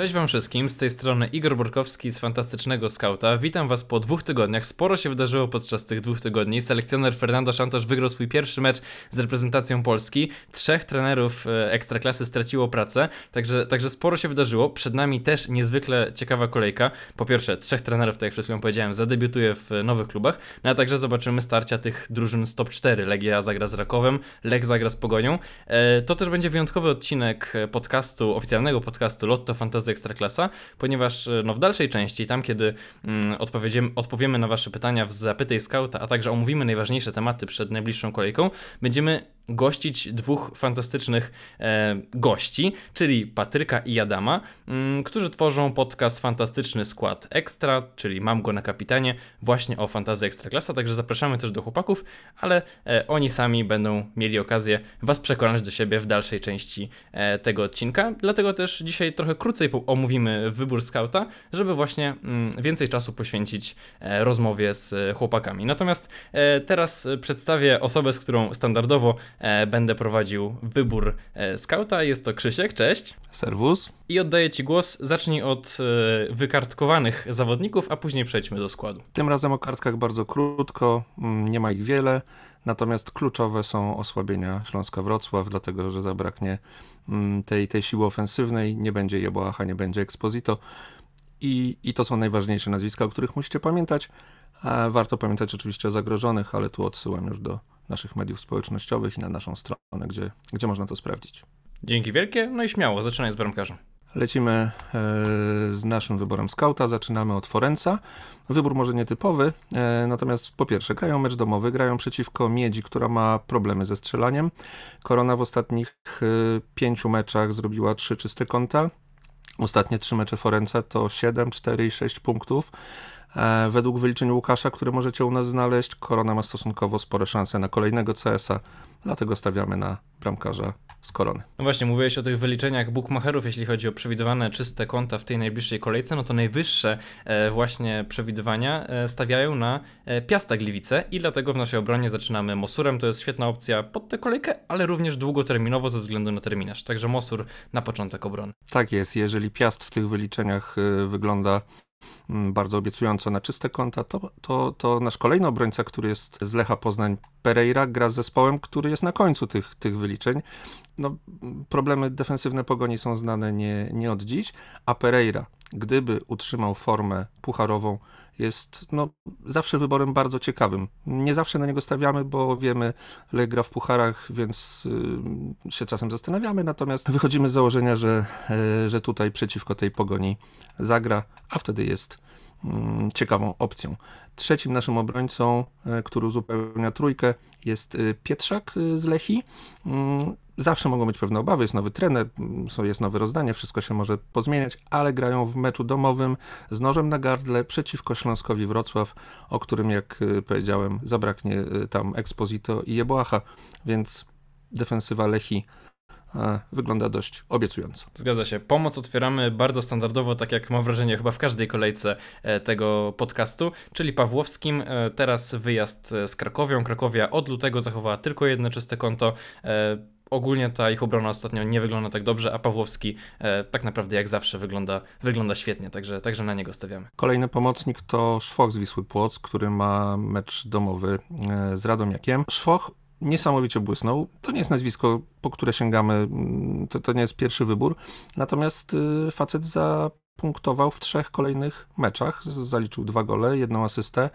Cześć wam wszystkim, z tej strony Igor Borkowski z Fantastycznego Skauta. Witam was po dwóch tygodniach. Sporo się wydarzyło podczas tych dwóch tygodni. Selekcjoner Fernando Santos wygrał swój pierwszy mecz z reprezentacją Polski. Trzech trenerów e, Ekstraklasy straciło pracę, także, także sporo się wydarzyło. Przed nami też niezwykle ciekawa kolejka. Po pierwsze, trzech trenerów, tak jak przed chwilą powiedziałem, zadebiutuje w nowych klubach, no a także zobaczymy starcia tych drużyn z top 4. Legia zagra z Rakowem, Lech zagra z Pogonią. E, To też będzie wyjątkowy odcinek podcastu, oficjalnego podcastu Lotto Fantasy Ekstraklasa, ponieważ e, no, w dalszej części, tam kiedy mm, odpowiemy na Wasze pytania w Zapytaj Skauta, a także omówimy najważniejsze tematy przed najbliższą kolejką, będziemy gościć dwóch fantastycznych e, gości, czyli Patryka i Adama, mm, którzy tworzą podcast Fantastyczny Skład Ekstra, czyli Mam go na kapitanie, właśnie o fantazji Ekstraklasa, także zapraszamy też do chłopaków, ale e, oni sami będą mieli okazję Was przekonać do siebie w dalszej części e, tego odcinka, dlatego też dzisiaj trochę krócej omówimy wybór skauta, żeby właśnie mm, więcej czasu poświęcić rozmowie z chłopakami. Natomiast teraz przedstawię osobę, z którą standardowo będę prowadził wybór e, skauta. Jest to Krzysiek, cześć. Serwus. I oddaję Ci głos. Zacznij od e, wykartkowanych zawodników, a później przejdźmy do składu. Tym razem o kartkach bardzo krótko, mm, nie ma ich wiele, natomiast kluczowe są osłabienia Śląska Wrocław, dlatego że zabraknie mm, tej, tej siły ofensywnej, nie będzie Jeboacha, nie będzie Exposito i, i to są najważniejsze nazwiska, o których musicie pamiętać. A warto pamiętać oczywiście o zagrożonych, ale tu odsyłam już do naszych mediów społecznościowych i na naszą stronę, gdzie, gdzie można to sprawdzić. Dzięki wielkie, no i śmiało, zaczynaj z bramkarzem. Lecimy e, z naszym wyborem skauta. Zaczynamy od Forenca. Wybór może nietypowy, e, natomiast po pierwsze grają mecz domowy, grają przeciwko Miedzi, która ma problemy ze strzelaniem. Korona w ostatnich e, pięciu meczach zrobiła trzy czyste konta. Ostatnie trzy mecze Forenca to 7, 4 i 6 punktów. E, Według wyliczeń Łukasza, które możecie u nas znaleźć, Korona ma stosunkowo spore szanse na kolejnego CS-a, dlatego stawiamy na bramkarza z Korony. No właśnie, mówiłeś o tych wyliczeniach bookmacherów, jeśli chodzi o przewidywane czyste konta w tej najbliższej kolejce, no to najwyższe e, właśnie przewidywania e, stawiają na Piasta Gliwice i dlatego w naszej obronie zaczynamy Mosurem. To jest świetna opcja pod tę kolejkę, ale również długoterminowo ze względu na terminarz. Także Mosur na początek obrony. Tak jest, jeżeli Piast w tych wyliczeniach wygląda bardzo obiecująco na czyste konta, to, to, to nasz kolejny obrońca, który jest z Lecha Poznań, Pereira, gra z zespołem, który jest na końcu tych, tych wyliczeń. No, m, problemy defensywne Pogoni są znane nie, nie od dziś, a Pereira, gdyby utrzymał formę pucharową, jest no, zawsze wyborem bardzo ciekawym. Nie zawsze na niego stawiamy, bo wiemy, Lech gra w pucharach, więc y, się czasem zastanawiamy, natomiast wychodzimy z założenia, że, y, że tutaj przeciwko tej pogoni zagra, a wtedy jest mm, ciekawą opcją. Trzecim naszym obrońcą, y, który uzupełnia trójkę, jest y, Pietrzak y, z Lechi. Zawsze mogą być pewne obawy, jest nowy trener, jest nowe rozdanie, wszystko się może pozmieniać, ale grają w meczu domowym z nożem na gardle przeciwko Śląskowi Wrocław, o którym, jak y, powiedziałem, zabraknie y, tam Exposito i Jeboacha, więc defensywa Lechi e, wygląda dość obiecująco. Zgadza się. Pomoc otwieramy bardzo standardowo, tak jak mam wrażenie, chyba w każdej kolejce e, tego podcastu, czyli Pawłowskim. E, Teraz wyjazd z Krakowią. Krakowia od lutego zachowała tylko jedno czyste konto. E, Ogólnie ta ich obrona ostatnio nie wygląda tak dobrze, a Pawłowski e, tak naprawdę jak zawsze wygląda, wygląda świetnie, także, także na niego stawiamy. Kolejny pomocnik to Szwoch z Wisły Płoc, który ma mecz domowy e, z Radomiakiem. Szwoch niesamowicie błysnął. To nie jest nazwisko, po które sięgamy, mm, to, to nie jest pierwszy wybór. Natomiast y, facet zapunktował w trzech kolejnych meczach. Zaliczył dwa gole, jedną asystę.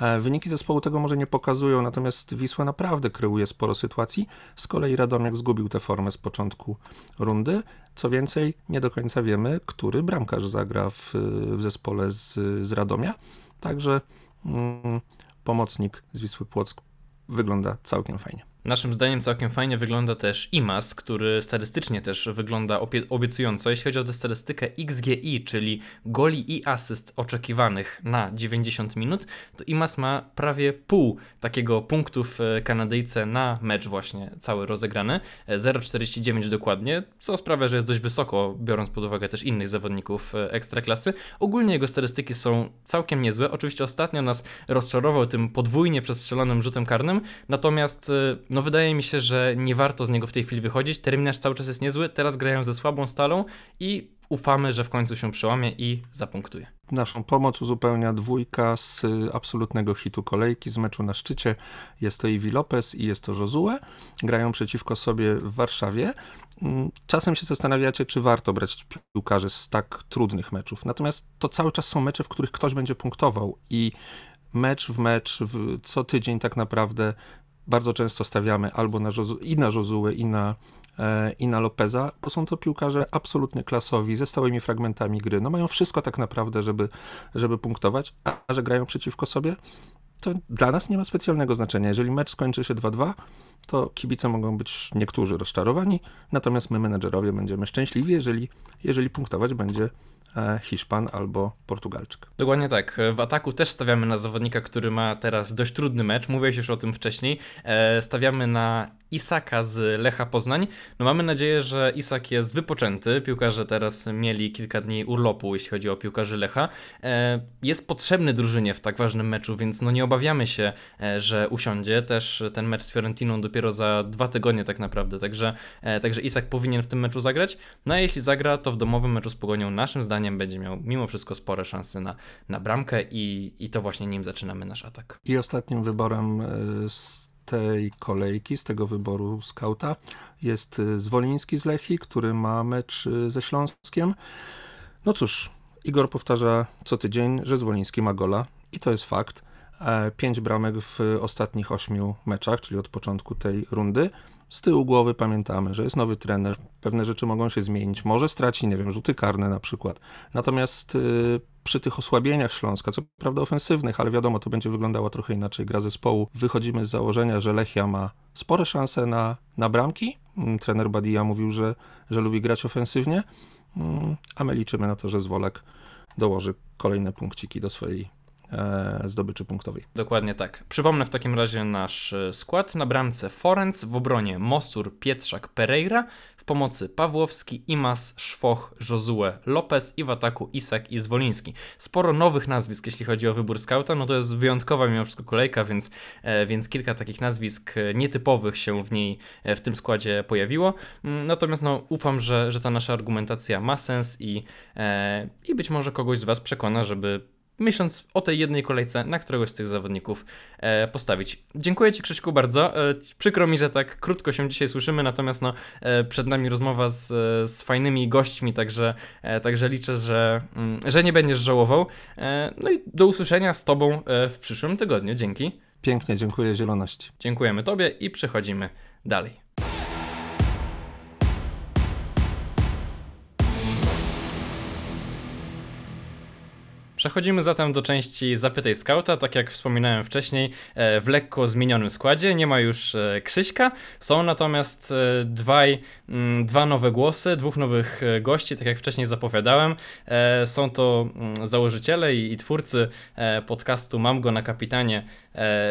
E, Wyniki zespołu tego może nie pokazują, natomiast Wisła naprawdę kreuje sporo sytuacji. Z kolei Radomiak zgubił tę formę z początku rundy. Co więcej, nie do końca wiemy, który bramkarz zagra w, w zespole z, z Radomia. Także mm, pomocnik z Wisły Płock wygląda całkiem fajnie. Naszym zdaniem całkiem fajnie wygląda też IMAS, który statystycznie też wygląda obiecująco. Jeśli chodzi o tę statystykę XGI, czyli goli i asyst oczekiwanych na 90 minut, to IMAS ma prawie pół takiego punktów e, Kanadyjce na mecz właśnie cały rozegrany. E, 0,49 dokładnie, co sprawia, że jest dość wysoko, biorąc pod uwagę też innych zawodników e, ekstraklasy. Ogólnie jego statystyki są całkiem niezłe. Oczywiście ostatnio nas rozczarował tym podwójnie przestrzelonym rzutem karnym, natomiast e, no wydaje mi się, że nie warto z niego w tej chwili wychodzić. Terminarz cały czas jest niezły, teraz grają ze słabą stalą i ufamy, że w końcu się przełamie i zapunktuje. Naszą pomoc uzupełnia dwójka z absolutnego hitu kolejki z meczu na szczycie. Jest to Iwi Lopez i jest to Josue. Grają przeciwko sobie w Warszawie. Mm, Czasem się zastanawiacie, czy warto brać piłkarzy z tak trudnych meczów. Natomiast to cały czas są mecze, w których ktoś będzie punktował i mecz w mecz, w, co tydzień tak naprawdę bardzo często stawiamy albo na Josu, i na Josue, i na, e, i na Lopeza, bo są to piłkarze absolutnie klasowi, ze stałymi fragmentami gry. No mają wszystko tak naprawdę, żeby, żeby punktować, a że grają przeciwko sobie, to dla nas nie ma specjalnego znaczenia. Jeżeli mecz skończy się 2-2, to kibice mogą być niektórzy rozczarowani, natomiast my, menedżerowie, będziemy szczęśliwi, jeżeli, jeżeli punktować będzie Hiszpan albo Portugalczyk. Dokładnie tak. W ataku też stawiamy na zawodnika, który ma teraz dość trudny mecz. Mówiłeś już o tym wcześniej. E, stawiamy na Isaka z Lecha Poznań. No mamy nadzieję, że Isak jest wypoczęty. Piłkarze teraz mieli kilka dni urlopu, jeśli chodzi o piłkarzy Lecha. E, jest potrzebny drużynie w tak ważnym meczu, więc no nie obawiamy się, e, że usiądzie. Też ten mecz z Fiorentiną dopiero za dwa tygodnie tak naprawdę, także, e, także Isak powinien w tym meczu zagrać. No a jeśli zagra, to w domowym meczu z Pogonią naszym zdaniem będzie miał mimo wszystko spore szanse na, na bramkę i, i to właśnie nim zaczynamy nasz atak. I ostatnim wyborem z tej kolejki, z tego wyboru skauta jest e, Zwoliński z Lechi, który ma mecz e, ze Śląskiem. No cóż, Igor powtarza co tydzień, że Zwoliński ma gola i to jest fakt. E, Pięć bramek w ostatnich ośmiu meczach, czyli od początku tej rundy. Z tyłu głowy pamiętamy, że jest nowy trener, pewne rzeczy mogą się zmienić, może straci, nie wiem, rzuty karne na przykład. Natomiast y, przy tych osłabieniach Śląska, co prawda ofensywnych, ale wiadomo, to będzie wyglądało trochę inaczej, gra zespołu, wychodzimy z założenia, że Lechia ma spore szanse na, na bramki. Mm, Trener Badia mówił, że, że lubi grać ofensywnie, Mm, a my liczymy na to, że Zwolek dołoży kolejne punkciki do swojej e, zdobyczy punktowej. Dokładnie tak. Przypomnę w takim razie nasz e, skład. Na bramce Forenc, w obronie Mosur, Pietrzak, Pereira, pomocy Pawłowski, Imas, Szwoch, Josue, Lopez i w ataku Isak i Zwoliński. Sporo nowych nazwisk, jeśli chodzi o wybór skauta, no to jest wyjątkowa mimo wszystko kolejka, więc, e, więc kilka takich nazwisk e, nietypowych się w niej, e, w tym składzie pojawiło. Mm, Natomiast no, ufam, że, że ta nasza argumentacja ma sens i, i być może kogoś z Was przekona, żeby myśląc o tej jednej kolejce na któregoś z tych zawodników e, postawić. Dziękuję Ci Krzyśku bardzo. E, przykro mi, że tak krótko się dzisiaj słyszymy, natomiast no, e, przed nami rozmowa z, z fajnymi gośćmi, także, e, także liczę, że, mm, że nie będziesz żałował. E, no i do usłyszenia z Tobą e, w przyszłym tygodniu. Dzięki. Pięknie, dziękuję zieloności. Dziękujemy Tobie i przechodzimy dalej. Przechodzimy zatem do części Zapytaj Skauta. Tak jak wspominałem wcześniej, e, w lekko zmienionym składzie. Nie ma już e, Krzyśka. Są natomiast e, dwaj, mm, dwa nowe głosy, dwóch nowych gości, tak jak wcześniej zapowiadałem. Są to mm, założyciele i, i twórcy podcastu Mam go na kapitanie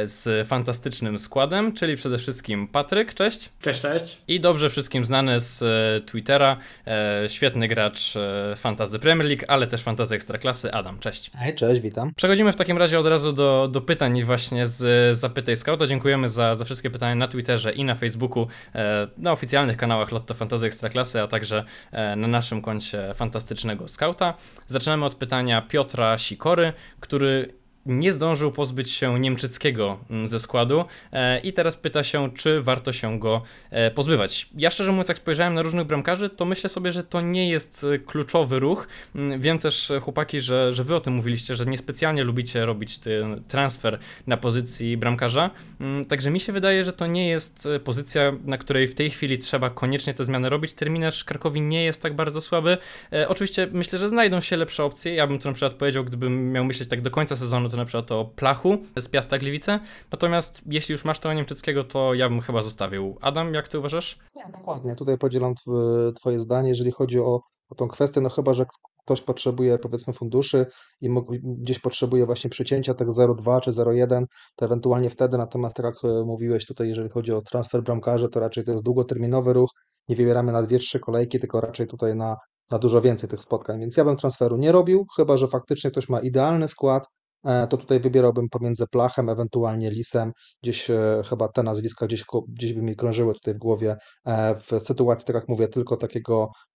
z fantastycznym składem, czyli przede wszystkim Patryk, cześć. Cześć, cześć. I dobrze wszystkim znany z e, Twittera, e, świetny gracz e, Fantazy Premier League, ale też Fantazy Ekstraklasy, Adam, cześć. Hej, cześć, witam. Przechodzimy w takim razie od razu do, do pytań właśnie z e, Zapytaj Scouta. Dziękujemy za, za wszystkie pytania na Twitterze i na Facebooku, e, na oficjalnych kanałach Lotto Fantazy Ekstraklasy, a także e, na naszym koncie Fantastycznego Skauta. Zaczynamy od pytania Piotra Sikory, który nie zdążył pozbyć się Niemczyckiego mm, ze składu e, i teraz pyta się, czy warto się go e, pozbywać. Ja szczerze mówiąc, jak spojrzałem na różnych bramkarzy, to myślę sobie, że to nie jest e, kluczowy ruch. Mm, Wiem też, chłopaki, że, że wy o tym mówiliście, że niespecjalnie lubicie robić transfer na pozycji bramkarza, Mm, także mi się wydaje, że to nie jest pozycja, na której w tej chwili trzeba koniecznie te zmiany robić. Terminarz Krakowi nie jest tak bardzo słaby. Oczywiście myślę, że znajdą się lepsze opcje. Ja bym tu na przykład powiedział, gdybym miał myśleć tak do końca sezonu, to na przykład o Plachu z Piasta Gliwice. Natomiast jeśli już masz tego Niemczyckiego, to ja bym chyba zostawił. Adam, jak ty uważasz? Nie, dokładnie. Tutaj podzielam tw- Twoje zdanie, jeżeli chodzi o, o tą kwestię, no chyba, że ktoś potrzebuje powiedzmy funduszy i gdzieś potrzebuje właśnie przycięcia tak 0,2 czy 0,1, to ewentualnie wtedy, natomiast tak jak e, mówiłeś tutaj, jeżeli chodzi o transfer bramkarzy, to raczej to jest długoterminowy ruch, nie wybieramy na 2-3 kolejki, tylko raczej tutaj na, na dużo więcej tych spotkań, więc ja bym transferu nie robił, chyba, że faktycznie ktoś ma idealny skład, to tutaj wybierałbym pomiędzy Plachem, ewentualnie Lisem. Gdzieś e, chyba te nazwiska gdzieś, gdzieś by mi krążyły tutaj w głowie. E, W sytuacji, tak jak mówię, tylko takiego e,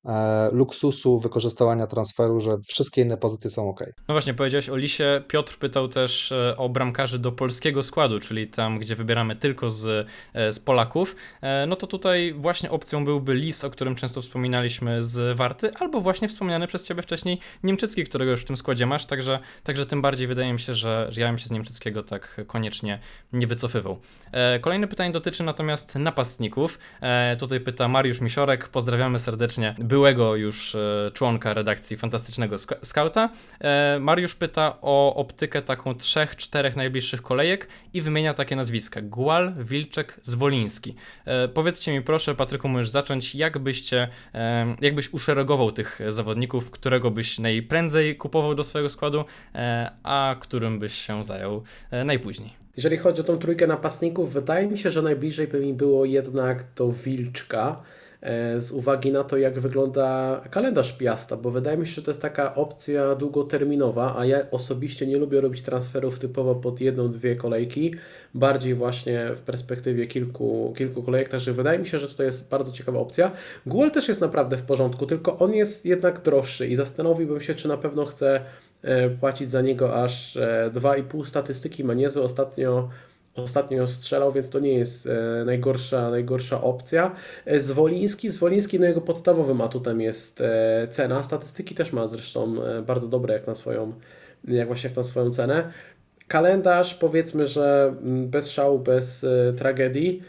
luksusu wykorzystywania transferu, że wszystkie inne pozycje są ok. No właśnie, powiedziałeś o Lisie. Piotr pytał też e, o bramkarzy do polskiego składu, czyli tam, gdzie wybieramy tylko z, e, z Polaków. E, No to tutaj właśnie opcją byłby Lis, o którym często wspominaliśmy z Warty, albo właśnie wspomniany przez Ciebie wcześniej Niemczycki, którego już w tym składzie masz, także, także tym bardziej wydaje mi się, że, że ja bym się z Niemczyckiego tak koniecznie nie wycofywał. E, Kolejne pytanie dotyczy natomiast napastników. E, Tutaj pyta Mariusz Misiorek, pozdrawiamy serdecznie byłego już e, członka redakcji Fantastycznego Sk- Skauta. E, Mariusz pyta o optykę taką trzech, czterech najbliższych kolejek i wymienia takie nazwiska: Gual, Wilczek, Zwoliński. E, powiedzcie mi proszę, Patryku, możesz zacząć, jak byście, e, jak byś uszeregował tych zawodników, którego byś najprędzej kupował do swojego składu, a którym byś się zajął najpóźniej. Jeżeli chodzi o tą trójkę napastników, wydaje mi się, że najbliżej by mi było jednak do Wilczka. E, Z uwagi na to, jak wygląda kalendarz Piasta, bo wydaje mi się, że to jest taka opcja długoterminowa, a ja osobiście nie lubię robić transferów typowo pod jedną, dwie kolejki, bardziej właśnie w perspektywie kilku, kilku kolejek, także wydaje mi się, że to jest bardzo ciekawa opcja. Guol też jest naprawdę w porządku, tylko on jest jednak droższy i zastanowiłbym się, czy na pewno chcę e, płacić za niego aż e, 2,5 statystyki ma niezłe ostatnio ostatnio strzelał, więc to nie jest e, najgorsza, najgorsza opcja. E, Zwoliński, Zwoliński, no jego podstawowym atutem jest e, cena. Statystyki też ma zresztą bardzo dobre jak na swoją, jak właśnie jak na swoją cenę. Kalendarz powiedzmy, że mm, bez szału, bez tragedii.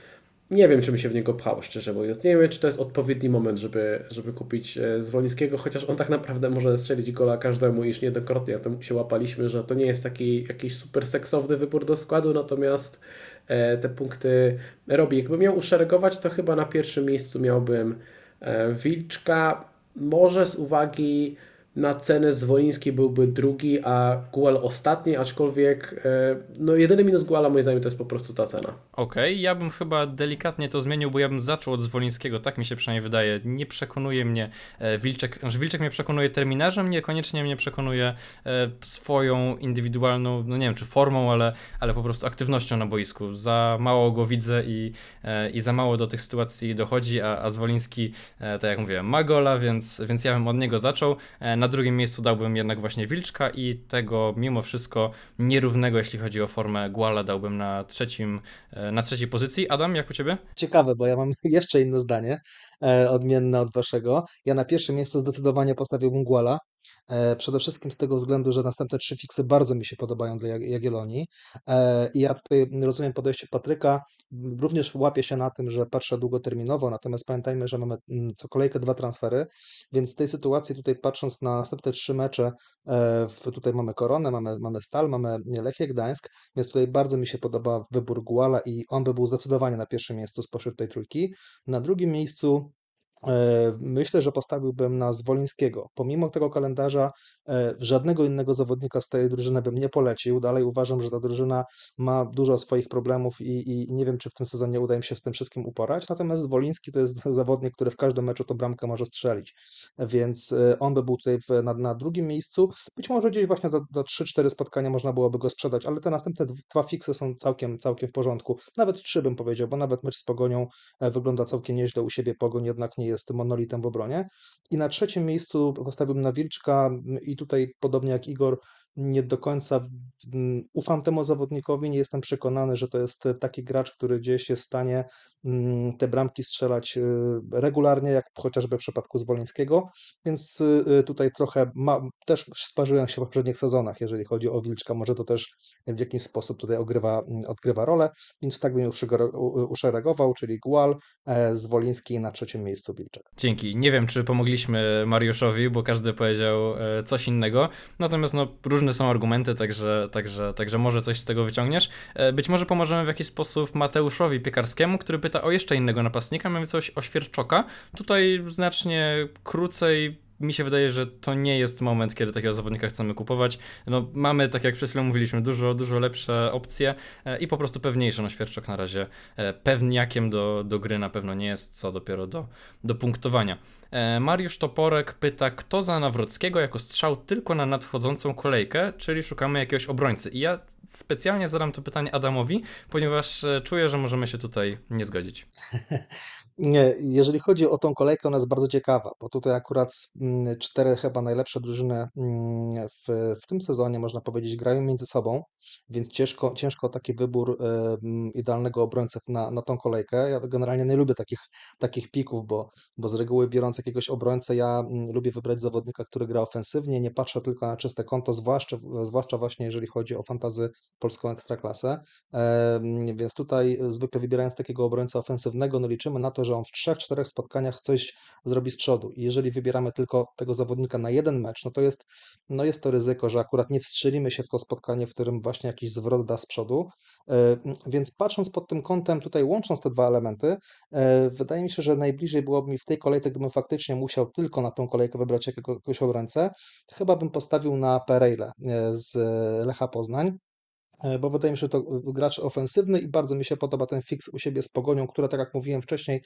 Nie wiem, czy mi się w niego pchało, szczerze mówiąc. Nie wiem, czy to jest odpowiedni moment, żeby, żeby kupić e, Zwolińskiego, chociaż on tak naprawdę może strzelić gola każdemu, iż niejednokrotnie na tym się łapaliśmy, że to nie jest taki jakiś super seksowny wybór do składu, natomiast e, te punkty robi. Jakbym miał uszeregować, to chyba na pierwszym miejscu miałbym e, Wilczka, może z uwagi na cenę Zwoliński byłby drugi, a Gual ostatni, aczkolwiek e, no jedyny minus Guala moim zdaniem to jest po prostu ta cena. Okej, ja bym chyba delikatnie to zmienił, bo ja bym zaczął od Zwolińskiego, tak mi się przynajmniej wydaje. Nie przekonuje mnie e, Wilczek, znaczy Wilczek mnie przekonuje terminarzem, niekoniecznie mnie przekonuje e, swoją indywidualną, no nie wiem czy formą, ale, ale po prostu aktywnością na boisku. Za mało go widzę i, i za mało do tych sytuacji dochodzi, a, a Zwoliński, tak jak mówiłem, ma gola, więc, więc ja bym od niego zaczął. Na drugim miejscu dałbym jednak właśnie Wilczka i tego mimo wszystko nierównego, jeśli chodzi o formę Guala, dałbym na trzecim, e, na trzeciej pozycji. Adam, jak u Ciebie? Ciekawe, bo ja mam jeszcze inne zdanie, e, odmienne od waszego. Ja na pierwsze miejsce zdecydowanie postawiłbym Guala. E, przede wszystkim z tego względu, że następne trzy fiksy bardzo mi się podobają dla Jag- Jagiellonii. E, I ja tutaj rozumiem podejście Patryka, również łapię się na tym, że patrzę długoterminowo, natomiast pamiętajmy, że mamy mm, co kolejkę dwa transfery, więc w tej sytuacji tutaj patrząc na następne trzy mecze, e, tutaj mamy Koronę, mamy, mamy Stal, mamy Lechię Gdańsk, więc tutaj bardzo mi się podoba wybór Guala i on by był zdecydowanie na pierwszym miejscu spośród tej trójki. Na drugim miejscu myślę, że postawiłbym na Zwolińskiego. Pomimo tego kalendarza e, żadnego innego zawodnika z tej drużyny bym nie polecił. Dalej uważam, że ta drużyna ma dużo swoich problemów i, i nie wiem, czy w tym sezonie uda im się z tym wszystkim uporać. Natomiast Zwoliński to jest zawodnik, który w każdym meczu to bramkę może strzelić. Więc e, on by był tutaj w, na, na drugim miejscu. Być może gdzieś właśnie za, za 3-4 spotkania można byłoby go sprzedać, ale te następne dw- dwa fiksy są całkiem, całkiem w porządku. Nawet trzy bym powiedział, bo nawet mecz z Pogonią e, wygląda całkiem nieźle u siebie. Pogoń jednak nie jest monolitem w obronie. I na trzecim miejscu postawiłbym na Wilczka m, i tutaj podobnie jak Igor nie do końca ufam temu zawodnikowi, nie jestem przekonany, że to jest taki gracz, który gdzieś jest w stanie mm, te bramki strzelać y, regularnie, jak chociażby w przypadku Zwolińskiego, więc y, tutaj trochę ma, też sparzyłem się w poprzednich sezonach, jeżeli chodzi o Wilczka, może to też w jakiś sposób tutaj odgrywa, odgrywa rolę, więc tak bym uszeregował, czyli Gual, e, Zwoliński na trzecim miejscu Wilczek. Dzięki. Nie wiem, czy pomogliśmy Mariuszowi, bo każdy powiedział e, coś innego. Natomiast no, są argumenty, także, także, także może coś z tego wyciągniesz. E, Być może pomożemy w jakiś sposób Mateuszowi Piekarskiemu, który pyta o jeszcze innego napastnika, mamy coś o Świerczoka. Tutaj znacznie krócej mi się wydaje, że to nie jest moment, kiedy takiego zawodnika chcemy kupować. No, mamy, tak jak przed chwilą mówiliśmy, dużo, dużo lepsze opcje e, i po prostu pewniejsze. No, Świerczok na razie e, pewniakiem do, do gry na pewno nie jest, co dopiero do, do punktowania. E, Mariusz Toporek pyta, kto za Nawrockiego jako strzał tylko na nadchodzącą kolejkę, czyli szukamy jakiegoś obrońcy. I ja specjalnie zadam to pytanie Adamowi, ponieważ e, czuję, że możemy się tutaj nie zgodzić. Nie, jeżeli chodzi o tą kolejkę, ona jest bardzo ciekawa, bo tutaj akurat mm, cztery chyba najlepsze drużyny mm, w, w tym sezonie, można powiedzieć, grają między sobą, więc ciężko, ciężko taki wybór e, mm, idealnego obrońcy na, na tą kolejkę. Ja generalnie nie lubię takich, takich pików, bo, bo z reguły biorąc jakiegoś obrońcę, ja mm, lubię wybrać zawodnika, który gra ofensywnie, nie patrzę tylko na czyste konto, zwłaszcza, zwłaszcza właśnie jeżeli chodzi o fantazy polską ekstraklasę. E, Więc tutaj zwykle wybierając takiego obrońcę ofensywnego, no liczymy na to, że on w trzech, czterech spotkaniach coś zrobi z przodu. I jeżeli wybieramy tylko tego zawodnika na jeden mecz, no to jest, no jest to ryzyko, że akurat nie wstrzelimy się w to spotkanie, w którym właśnie jakiś zwrot da z przodu. E, Więc patrząc pod tym kątem, tutaj łącząc te dwa elementy, e, wydaje mi się, że najbliżej byłoby mi w tej kolejce, gdybym faktycznie musiał tylko na tą kolejkę wybrać jakiegoś obrońcę, chyba bym postawił na Pereira e, z Lecha Poznań. E, bo wydaje mi się, że to gracz ofensywny i bardzo mi się podoba ten fix u siebie z Pogonią, która, tak jak mówiłem wcześniej, e,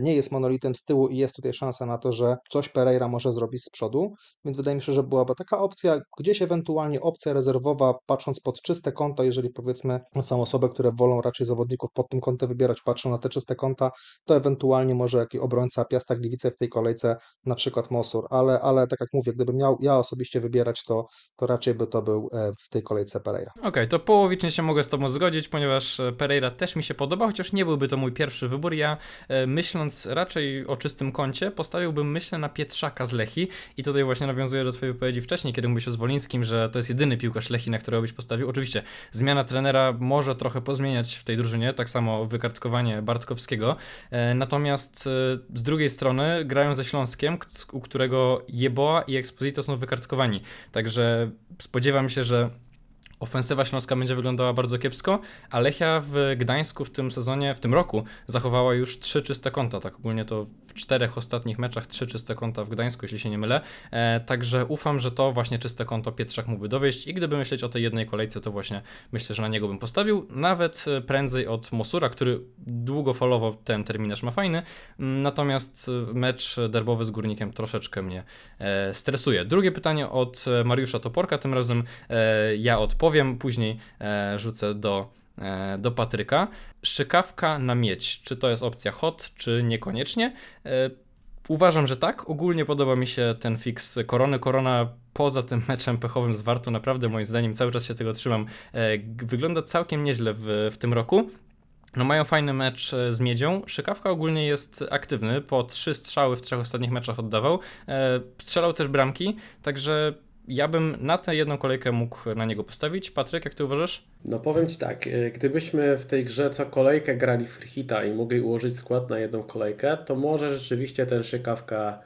nie jest monolitem z tyłu i jest tutaj szansa na to, że coś Pereira może zrobić z przodu, więc wydaje mi się, że byłaby taka opcja, gdzieś ewentualnie opcja rezerwowa, patrząc pod czyste konto, jeżeli powiedzmy są osoby, które wolą raczej zawodników pod tym kątem wybierać, patrzą na te czyste konta, to ewentualnie może jakiś obrońca Piasta Gliwice w tej kolejce, na przykład Mosur, ale, ale tak jak mówię, gdybym miał ja osobiście wybierać, to, to raczej by to był e, w tej kolejce Pereira. Okej, to połowicznie się mogę z Tobą zgodzić, ponieważ e, Pereira też mi się podoba, chociaż nie byłby to mój pierwszy wybór. Ja e, myśląc raczej o czystym koncie, postawiłbym myślę na Pietrzaka z Lechi. I tutaj właśnie nawiązuję do Twojej wypowiedzi wcześniej, kiedy mówisz o Zwolińskim, że to jest jedyny piłkarz Lechi, na którego byś postawił. Oczywiście zmiana trenera może trochę pozmieniać w tej drużynie, tak samo wykartkowanie Bartkowskiego, e, natomiast e, z drugiej strony grają ze Śląskiem, u którego Jeboa i Exposito są wykartkowani, także spodziewam się, że ofensywa śląska będzie wyglądała bardzo kiepsko, a Lechia w Gdańsku w tym sezonie, w tym roku zachowała już trzy czyste konta. Tak ogólnie to w czterech ostatnich meczach trzy czyste konta w Gdańsku, jeśli się nie mylę. E, także ufam, że to właśnie czyste konto Pietrzak mógłby dowieść i gdyby myśleć o tej jednej kolejce, to właśnie myślę, że na niego bym postawił. Nawet e, prędzej od Mosura, który długofalowo ten terminarz ma fajny, Mm, natomiast e, mecz derbowy z Górnikiem troszeczkę mnie stresuje. Drugie pytanie od Mariusza Toporka, tym razem ja odpowiem, później rzucę do, do Patryka. Szykawka na miedź, czy to jest opcja hot, czy niekoniecznie? E, Uważam, że tak. Ogólnie podoba mi się ten fix Korony. Korona poza tym meczem pechowym z Wartą, naprawdę moim zdaniem cały czas się tego trzymam, e, wygląda całkiem nieźle w, w tym roku. No mają fajny mecz e, z Miedzią. Szykawka ogólnie jest aktywny, po trzy strzały w trzech ostatnich meczach oddawał. E, strzelał też bramki, także ja bym na tę jedną kolejkę mógł na niego postawić. Patryk, jak ty uważasz? No powiem Ci tak, y, gdybyśmy w tej grze co kolejkę grali freehita i mogli ułożyć skład na jedną kolejkę, to może rzeczywiście ten szykawka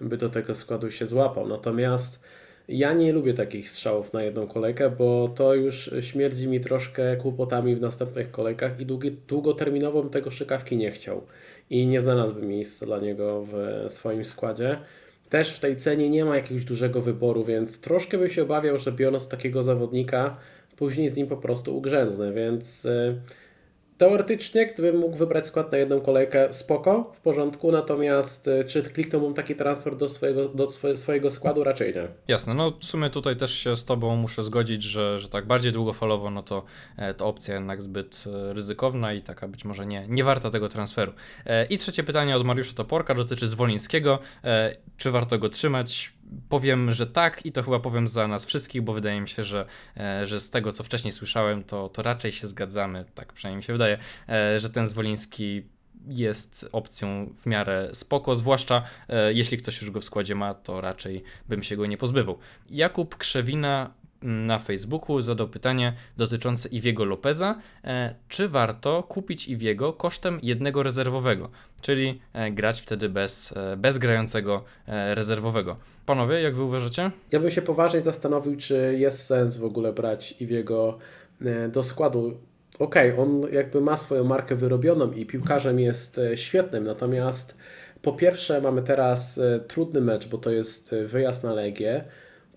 by do tego składu się złapał. Natomiast ja nie lubię takich strzałów na jedną kolejkę, bo to już śmierdzi mi troszkę kłopotami w następnych kolejkach i długi, długoterminowo bym tego szykawki nie chciał i nie znalazłbym miejsca dla niego w swoim składzie. Też w tej cenie nie ma jakiegoś dużego wyboru, więc troszkę bym się obawiał, że biorąc takiego zawodnika, później z nim po prostu ugrzęznę, więc y, teoretycznie, gdybym mógł wybrać skład na jedną kolejkę, spoko, w porządku, natomiast y, czy kliknąłbym taki transfer do swojego, do swojego składu? Raczej nie. Jasne, no w sumie tutaj też się z Tobą muszę zgodzić, że, że tak bardziej długofalowo, no to e, to opcja jednak zbyt e, ryzykowna i taka być może nie, nie warta tego transferu. E, I trzecie pytanie od Mariusza Toporka dotyczy Zwolińskiego. E, Czy warto go trzymać? Powiem, że tak i to chyba powiem za nas wszystkich, bo wydaje mi się, że, e, że z tego co wcześniej słyszałem, to, to raczej się zgadzamy, tak przynajmniej mi się wydaje, e, że ten Zwoliński jest opcją w miarę spoko, zwłaszcza e, jeśli ktoś już go w składzie ma, to raczej bym się go nie pozbywał. Jakub Krzewina na Facebooku zadał pytanie dotyczące Iwiego Lopeza, e, czy warto kupić Iwiego kosztem jednego rezerwowego, czyli e, grać wtedy bez, e, bez grającego rezerwowego. Panowie, jak wy uważacie? Ja bym się poważnie zastanowił, czy jest sens w ogóle brać Iwiego do składu. Okej, on jakby ma swoją markę wyrobioną i piłkarzem jest świetnym, natomiast po pierwsze mamy teraz trudny mecz, bo to jest wyjazd na Legię.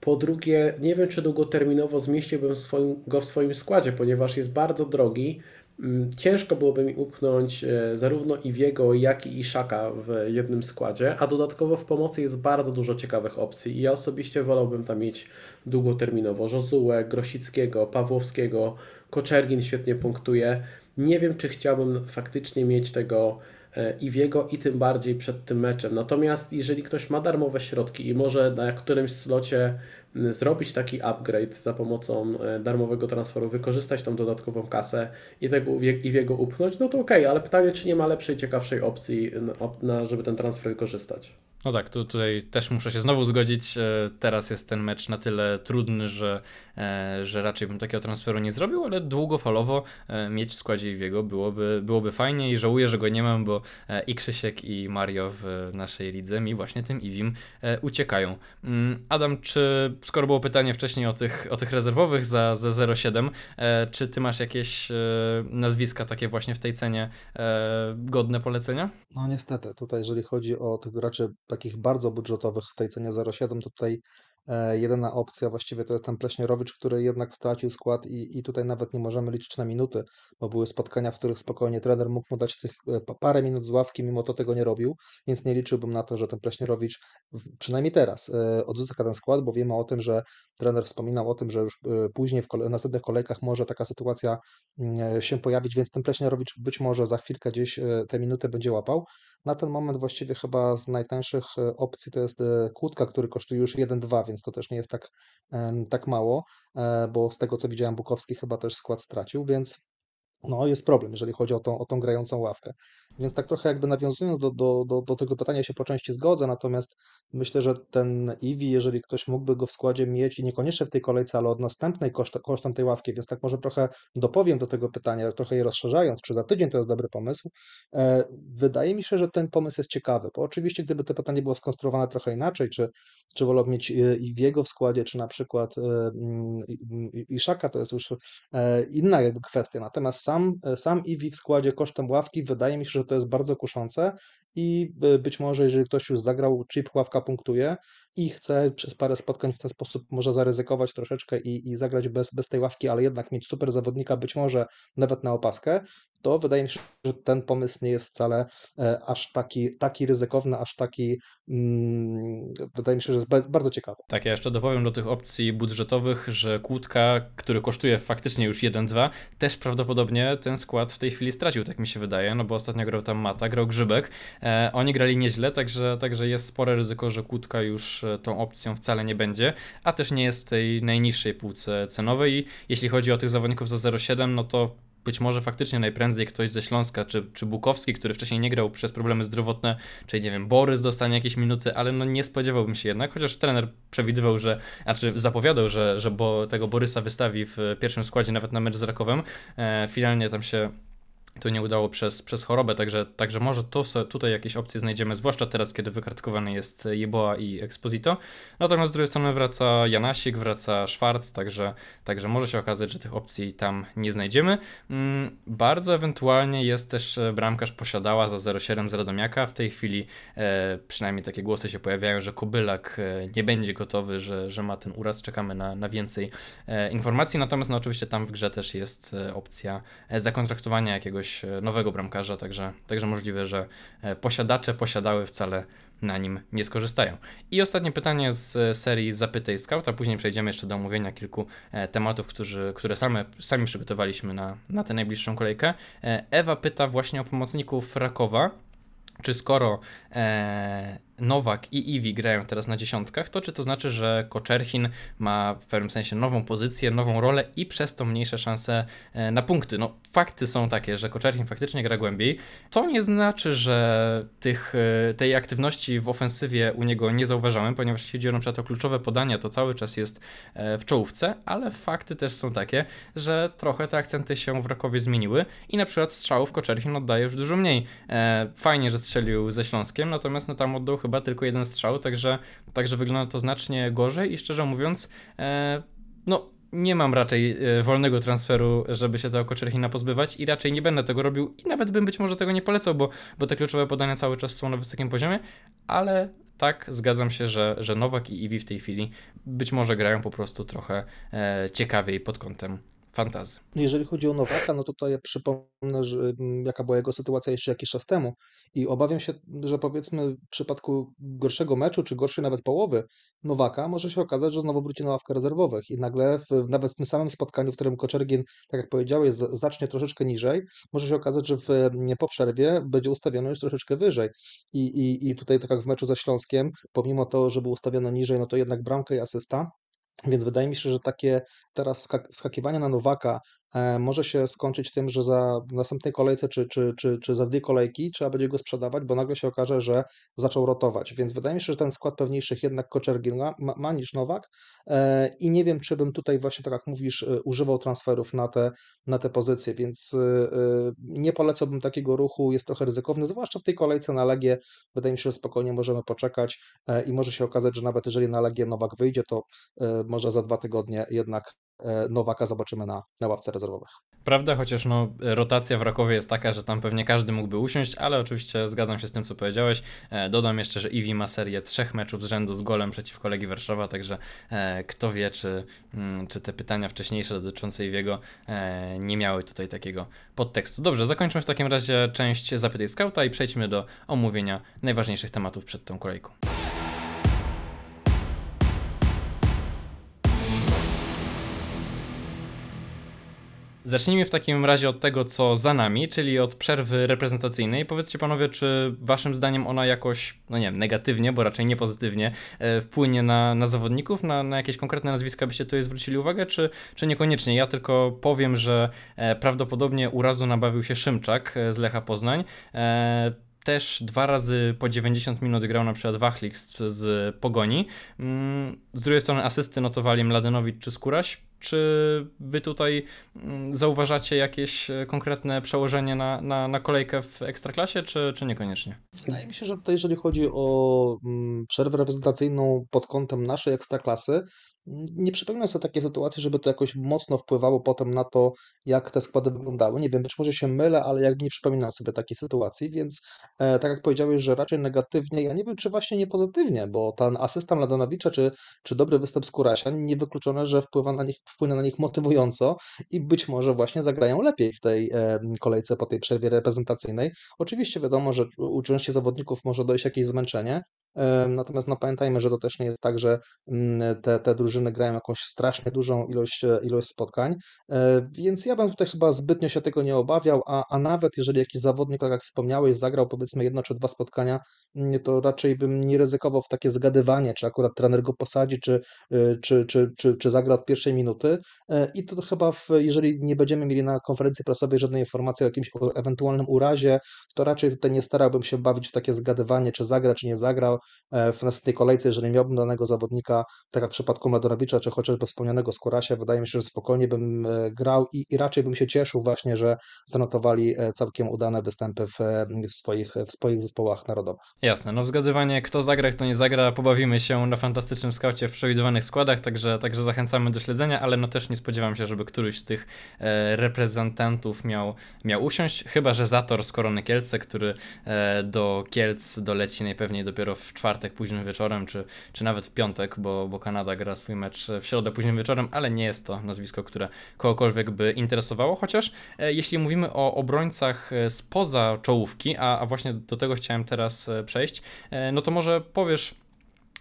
Po drugie, nie wiem, czy długoterminowo zmieściłbym swoim, go w swoim składzie, ponieważ jest bardzo drogi. Mm, Ciężko byłoby mi upchnąć e, zarówno Iwiego, jak i Iszaka w jednym składzie, a dodatkowo w pomocy jest bardzo dużo ciekawych opcji. I ja osobiście wolałbym tam mieć długoterminowo Żozułę, Grosickiego, Pawłowskiego, Koczergin świetnie punktuje. Nie wiem, czy chciałbym faktycznie mieć tego e, Iwiego i tym bardziej przed tym meczem. Natomiast jeżeli ktoś ma darmowe środki i może na którymś slocie zrobić taki upgrade za pomocą e, darmowego transferu, wykorzystać tą dodatkową kasę i tego Iwie- Iwiego upchnąć, no to okej, ale pytanie, czy nie ma lepszej, ciekawszej opcji, żeby ten transfer wykorzystać. No tak, tu, tutaj też muszę się znowu zgodzić. E, Teraz jest ten mecz na tyle trudny, że, e, że raczej bym takiego transferu nie zrobił, ale długofalowo e, mieć w składzie Iwiego byłoby, byłoby fajnie i żałuję, że go nie mam, bo i Krzysiek i Mario w naszej lidze mi właśnie tym Iwim uciekają. Mm, Adam, czy skoro było pytanie wcześniej o tych, o tych rezerwowych za, za 0,7, e, czy ty masz jakieś nazwiska takie właśnie w tej cenie godne polecenia? No niestety, tutaj jeżeli chodzi o tych graczy takich bardzo budżetowych w tej cenie 0,7, to tutaj jedyna opcja właściwie to jest ten Pleśnierowicz, który jednak stracił skład i, i tutaj nawet nie możemy liczyć na minuty, bo były spotkania, w których spokojnie trener mógł mu dać tych e, pa- parę minut z ławki, mimo to tego nie robił, więc nie liczyłbym na to, że ten Pleśnierowicz przynajmniej teraz e, odzyska ten skład, bo wiemy o tym, że trener wspominał o tym, że już e, później w kole- następnych kolejkach może taka sytuacja mm, się pojawić, więc ten Pleśnierowicz być może za chwilkę gdzieś e, te minuty będzie łapał. Na ten moment właściwie chyba z najtańszych e, opcji to jest e, Kłódka, który kosztuje już 1,2, więc to też nie jest tak, tak mało, e, bo z tego co widziałem Bukowski chyba też skład stracił, więc no, jest problem, jeżeli chodzi o tą, o tą grającą ławkę. Więc tak trochę jakby nawiązując do, do, do, do tego pytania się po części zgodzę, natomiast myślę, że ten Eevee, jeżeli ktoś mógłby go w składzie mieć i niekoniecznie w tej kolejce, ale od następnej koszt, kosztem tej ławki, więc tak może trochę dopowiem do tego pytania, trochę je rozszerzając, czy za tydzień to jest dobry pomysł. E, Wydaje mi się, że ten pomysł jest ciekawy, bo oczywiście gdyby to pytanie było skonstruowane trochę inaczej, czy, czy wolał mieć e, Iwiego w składzie, czy na przykład e, mm, Iszaka, to jest już e, inna jakby kwestia. Natomiast sam, e, sam Iwi w składzie kosztem ławki wydaje mi się, że to jest bardzo kuszące i by- być może jeżeli ktoś już zagrał chip, ławka punktuje i chce przez parę spotkań w ten sposób może zaryzykować troszeczkę i, i zagrać bez, bez tej ławki, ale jednak mieć super zawodnika, być może nawet na opaskę, to wydaje mi się, że ten pomysł nie jest wcale e, aż taki, taki ryzykowny, aż taki, mm, wydaje mi się, że jest ba- bardzo ciekawy. Tak, ja jeszcze dopowiem do tych opcji budżetowych, że Kłódka, który kosztuje faktycznie już 1-2, też prawdopodobnie ten skład w tej chwili stracił, tak mi się wydaje, no bo ostatnio grał tam Mata, grał Grzybek. E, oni grali nieźle, także, także jest spore ryzyko, że Kłódka już tą opcją wcale nie będzie, a też nie jest w tej najniższej półce cenowej i jeśli chodzi o tych zawodników za 0,7, no to być może faktycznie najprędzej ktoś ze Śląska, czy, czy Bukowski, który wcześniej nie grał przez problemy zdrowotne, czy nie wiem, Borys dostanie jakieś minuty, ale no nie spodziewałbym się jednak, chociaż trener przewidywał, że, znaczy zapowiadał, że, że bo tego Borysa wystawi w pierwszym składzie nawet na mecz z Rakowem. E, finalnie tam się to nie udało przez, przez chorobę, także, także może to, tutaj jakieś opcje znajdziemy, zwłaszcza teraz, kiedy wykartkowany jest Jeboa i Exposito. Natomiast z drugiej strony wraca Janasik, wraca Schwarz, także, także może się okazać, że tych opcji tam nie znajdziemy. Mm, bardzo ewentualnie jest też e, bramkarz posiadała za 0,7 z Radomiaka. W tej chwili e, przynajmniej takie głosy się pojawiają, że Kobylak e, nie będzie gotowy, że, że ma ten uraz. Czekamy na, na więcej e, informacji. Natomiast no, oczywiście tam w grze też jest e, opcja zakontraktowania jakiegoś e, nowego bramkarza, także, także możliwe, że e, posiadacze posiadały wcale na nim nie skorzystają. I ostatnie pytanie z e, serii Zapytaj Scout, a później przejdziemy jeszcze do omówienia kilku tematów, którzy, które same, sami przygotowaliśmy na, na tę najbliższą kolejkę. Ewa pyta właśnie o pomocników Rakowa. Czy skoro e, Nowak i Iwi grają teraz na dziesiątkach, to czy to znaczy, że Koczerchin ma w pewnym sensie nową pozycję, nową rolę i przez to mniejsze szanse e, na punkty? No, fakty są takie, że Koczerchin faktycznie gra głębiej. To nie znaczy, że tych, e, tej aktywności w ofensywie u niego nie zauważamy, ponieważ jeśli chodzi o na przykład o kluczowe podania, to cały czas jest e, w czołówce, ale fakty też są takie, że trochę te akcenty się w Rakowie zmieniły i na przykład strzałów Koczerchin oddaje już dużo mniej. Fajnie, że strzelił ze Śląskiem, natomiast no tam oddał chyba tylko jeden strzał, także, także wygląda to znacznie gorzej i szczerze mówiąc, e, no nie mam raczej e, wolnego transferu, żeby się tego Koczerchina pozbywać i raczej nie będę tego robił i nawet bym być może tego nie polecał, bo, bo te kluczowe podania cały czas są na wysokim poziomie, ale tak, zgadzam się, że, że Nowak i Iwi w tej chwili być może grają po prostu trochę e, ciekawiej pod kątem fantazy. Jeżeli chodzi o Nowaka, no to tutaj ja przypomnę, że, mm, jaka była jego sytuacja jeszcze jakiś czas temu i obawiam się, że powiedzmy w przypadku gorszego meczu, czy gorszej nawet połowy Nowaka, może się okazać, że znowu wróci na ławkę rezerwowych i nagle w, nawet w tym samym spotkaniu, w którym Koczergin, tak jak powiedziałeś, zacznie troszeczkę niżej, może się okazać, że w, mm, po przerwie będzie ustawiony już troszeczkę wyżej i, i, i tutaj tak jak w meczu ze Śląskiem, pomimo to, że był ustawiony niżej, no to jednak bramka i asysta, więc wydaje mi się, że takie teraz wskak- wskakiwanie na Nowaka może się skończyć tym, że za następnej kolejce czy, czy, czy, czy za dwie kolejki trzeba będzie go sprzedawać, bo nagle się okaże, że zaczął rotować. Więc wydaje mi się, że ten skład pewniejszych jednak Koczergin ma, ma, niż Nowak e, i nie wiem, czy bym tutaj właśnie, tak jak mówisz, e, używał transferów na te, na te pozycje, więc e, e, nie polecałbym takiego ruchu, jest trochę ryzykowny, zwłaszcza w tej kolejce na Legię. Wydaje mi się, że spokojnie możemy poczekać e, i może się okazać, że nawet jeżeli na Legię Nowak wyjdzie, to e, może za dwa tygodnie jednak e, Nowaka zobaczymy na, na ławce rezerwowych. Prawda, chociaż no, rotacja w Rakowie jest taka, że tam pewnie każdy mógłby usiąść, ale oczywiście zgadzam się z tym, co powiedziałeś. E, dodam jeszcze, że Iwi ma serię trzech meczów z rzędu z golem przeciwko Legii Warszawa, także e, kto wie, czy, mm, czy te pytania wcześniejsze dotyczące Iwiego e, nie miały tutaj takiego podtekstu. Dobrze, zakończmy w takim razie część Zapytaj Skauta i przejdźmy do omówienia najważniejszych tematów przed tą kolejką. Zacznijmy w takim razie od tego, co za nami, czyli od przerwy reprezentacyjnej. Powiedzcie panowie, czy waszym zdaniem ona jakoś, no nie wiem, negatywnie, bo raczej nie pozytywnie, e, wpłynie na, na zawodników, na, na jakieś konkretne nazwiska byście tutaj zwrócili uwagę, czy, czy niekoniecznie? Ja tylko powiem, że e, prawdopodobnie urazu nabawił się Szymczak e, z Lecha Poznań. E, też dwa razy po 90 minut grał na przykład Wachlik z, z Pogoni. Mm, Z drugiej strony asysty notowali Mladenowicz czy Skóraś. Czy wy tutaj mm, zauważacie jakieś e, konkretne przełożenie na, na, na kolejkę w Ekstraklasie, czy, czy niekoniecznie? Wydaje mi się, że tutaj, jeżeli chodzi o mm, przerwę reprezentacyjną pod kątem naszej ekstraklasy, nie przypominam sobie takiej sytuacji, żeby to jakoś mocno wpływało potem na to, jak te składy wyglądały. Nie wiem, być może się mylę, ale jakby nie przypominam sobie takiej sytuacji, więc e, tak jak powiedziałeś, że raczej negatywnie, ja nie wiem, czy właśnie nie pozytywnie, bo ten asysta Mladenowicza, czy, czy dobry występ Skórasia, niewykluczone, że wpływa na nich, wpłynie na nich motywująco i być może właśnie zagrają lepiej w tej e, kolejce po tej przerwie reprezentacyjnej. Oczywiście wiadomo, że u części zawodników może dojść jakieś zmęczenie, e, natomiast no pamiętajmy, że to też nie jest tak, że mm, te, te drużyny grają jakąś strasznie dużą ilość, e, ilość spotkań, e, więc ja bym tutaj chyba zbytnio się tego nie obawiał, a, a nawet jeżeli jakiś zawodnik, tak jak wspomniałeś, zagrał powiedzmy jedno czy dwa spotkania, mm, to raczej bym nie ryzykował w takie zgadywanie, czy akurat trener go posadzi, czy, e, czy, czy, czy, czy zagra od pierwszej minuty. I to chyba, w, jeżeli nie będziemy mieli na konferencji prasowej żadnej informacji o jakimś ewentualnym urazie, to raczej tutaj nie starałbym się bawić w takie zgadywanie, czy zagra, czy nie zagrał w następnej kolejce, jeżeli miałbym danego zawodnika, tak jak w przypadku Mladonowicza, czy chociażby wspomnianego Skorasia, wydaje mi się, że spokojnie bym e, grał i, i raczej bym się cieszył właśnie, że zanotowali e, całkiem udane występy w, e, w, swoich, w swoich zespołach narodowych. Jasne, no zgadywanie kto zagra, kto nie zagra, pobawimy się na fantastycznym skaucie w przewidywanych składach, także, także zachęcamy do śledzenia, ale no też nie spodziewam się, żeby któryś z tych reprezentantów miał, miał usiąść, chyba że Zator z Korony Kielce, który do Kielc doleci najpewniej dopiero w czwartek późnym wieczorem, czy, czy nawet w piątek, bo, bo Kanada gra swój mecz w środę późnym wieczorem, ale nie jest to nazwisko, które kogokolwiek by interesowało, chociaż e, jeśli mówimy o obrońcach e, spoza czołówki, a, a właśnie do tego chciałem teraz e, przejść, no to może powiesz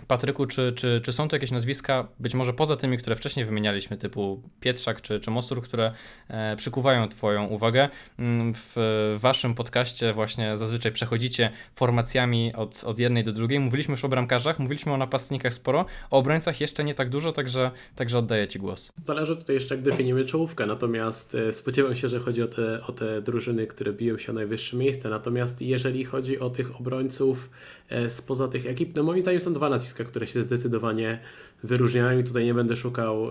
Patryku, czy, czy, czy są to jakieś nazwiska, być może poza tymi, które wcześniej wymienialiśmy, typu Pietrzak czy, czy Mosur, które e, przykuwają Twoją uwagę? Mm, W Waszym podcaście właśnie zazwyczaj przechodzicie formacjami od, od jednej do drugiej. Mówiliśmy już o bramkarzach, mówiliśmy o napastnikach sporo, o obrońcach jeszcze nie tak dużo, także, także oddaję Ci głos. Zależy tutaj jeszcze, jak definiujemy czołówkę, natomiast e, spodziewam się, że chodzi o te, o te drużyny, które biją się o najwyższe miejsce. Natomiast jeżeli chodzi o tych obrońców e, spoza tych ekip, no moim zdaniem są dwa nazwiska, które się zdecydowanie wyróżniają i tutaj nie będę szukał,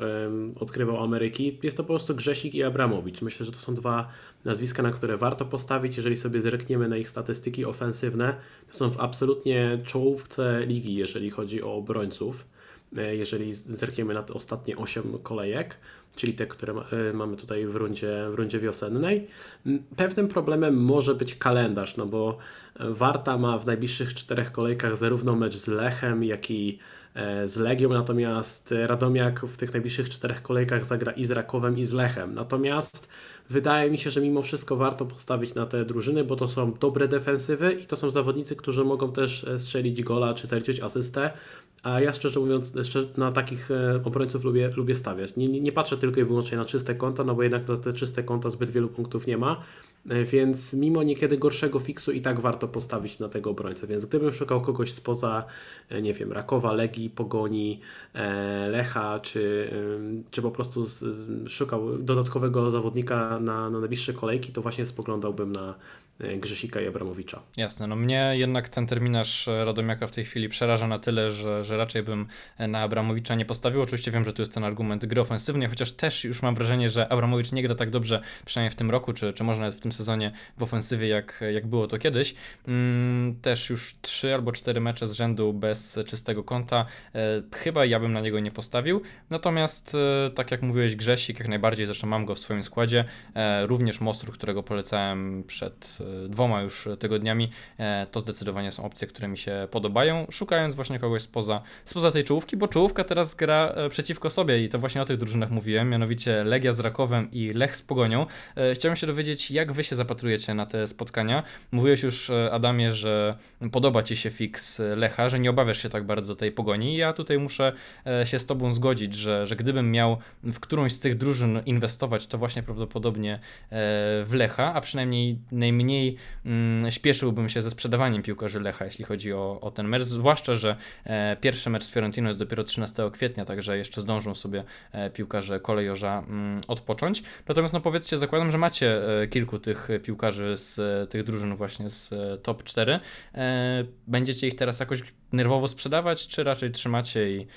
odkrywał Ameryki. Jest to po prostu Grzesik i Abramowicz. Myślę, że to są dwa nazwiska, na które warto postawić. Jeżeli sobie zerkniemy na ich statystyki ofensywne, to są w absolutnie czołówce ligi, jeżeli chodzi o obrońców. E, Jeżeli zerkniemy na te ostatnie 8 kolejek, czyli te, które e, mamy tutaj w rundzie, w rundzie wiosennej. Pewnym problemem może być kalendarz, no bo e, Warta ma w najbliższych czterech kolejkach zarówno mecz z Lechem, jak i e, z Legią, natomiast Radomiak w tych najbliższych czterech kolejkach zagra i z Rakowem i z Lechem. Natomiast wydaje mi się, że mimo wszystko warto postawić na te drużyny, bo to są dobre defensywy i to są zawodnicy, którzy mogą też strzelić gola czy zaliczyć asystę. A ja szczerze mówiąc, na takich e, obrońców lubię, lubię stawiać. Nie, nie, nie patrzę tylko i wyłącznie na czyste konta, no bo jednak na te czyste konta zbyt wielu punktów nie ma. E, Więc mimo niekiedy gorszego fiksu i tak warto postawić na tego obrońcę. Więc gdybym szukał kogoś spoza, e, nie wiem, Rakowa, Legii, Pogoni, Lecha, czy, czy po prostu szukał dodatkowego zawodnika na, na najbliższe kolejki, to właśnie spoglądałbym na Grzesika i Abramowicza. Jasne, no mnie jednak ten terminarz e, Radomiaka w tej chwili przeraża na tyle, że, że raczej bym e, na Abramowicza nie postawił. Oczywiście wiem, że tu jest ten argument gry ofensywnej, chociaż też już mam wrażenie, że Abramowicz nie gra tak dobrze, przynajmniej w tym roku, czy, czy może nawet w tym sezonie w ofensywie, jak, jak było to kiedyś. Mm, też już trzy albo cztery mecze z rzędu bez czystego konta. E, chyba ja bym na niego nie postawił. Natomiast, e, tak jak mówiłeś, Grzesik, jak najbardziej, zresztą mam go w swoim składzie. E, również Mostru, którego polecałem przed e, dwoma już tygodniami. E, to zdecydowanie są opcje, które mi się podobają, szukając właśnie kogoś spoza, spoza tej czołówki, bo czołówka teraz gra e, przeciwko sobie i to właśnie o tych drużynach mówiłem, mianowicie Legia z Rakowem i Lech z Pogonią. E, Chciałem się dowiedzieć, jak wy się zapatrujecie na te spotkania. Mówiłeś już, e, Adamie, że podoba ci się fix Lecha, że nie obawiasz się tak bardzo tej Pogoni. Ja tutaj muszę e, się z tobą zgodzić, że, że gdybym miał w którąś z tych drużyn inwestować, to właśnie prawdopodobnie e, w Lecha, a przynajmniej najmniej mm, śpieszyłbym się ze sprzedawaniem piłkarzy Lecha, jeśli chodzi o, o ten mecz, zwłaszcza, że e, pierwszy mecz z Fiorentino jest dopiero 13 kwietnia, także jeszcze zdążą sobie e, piłkarze kolejorza mm, odpocząć. Natomiast no powiedzcie, zakładam, że macie e, kilku tych piłkarzy z e, tych drużyn właśnie z e, top 4. E, będziecie ich teraz jakoś nerwowo sprzedawać, czy raczej trzymacie i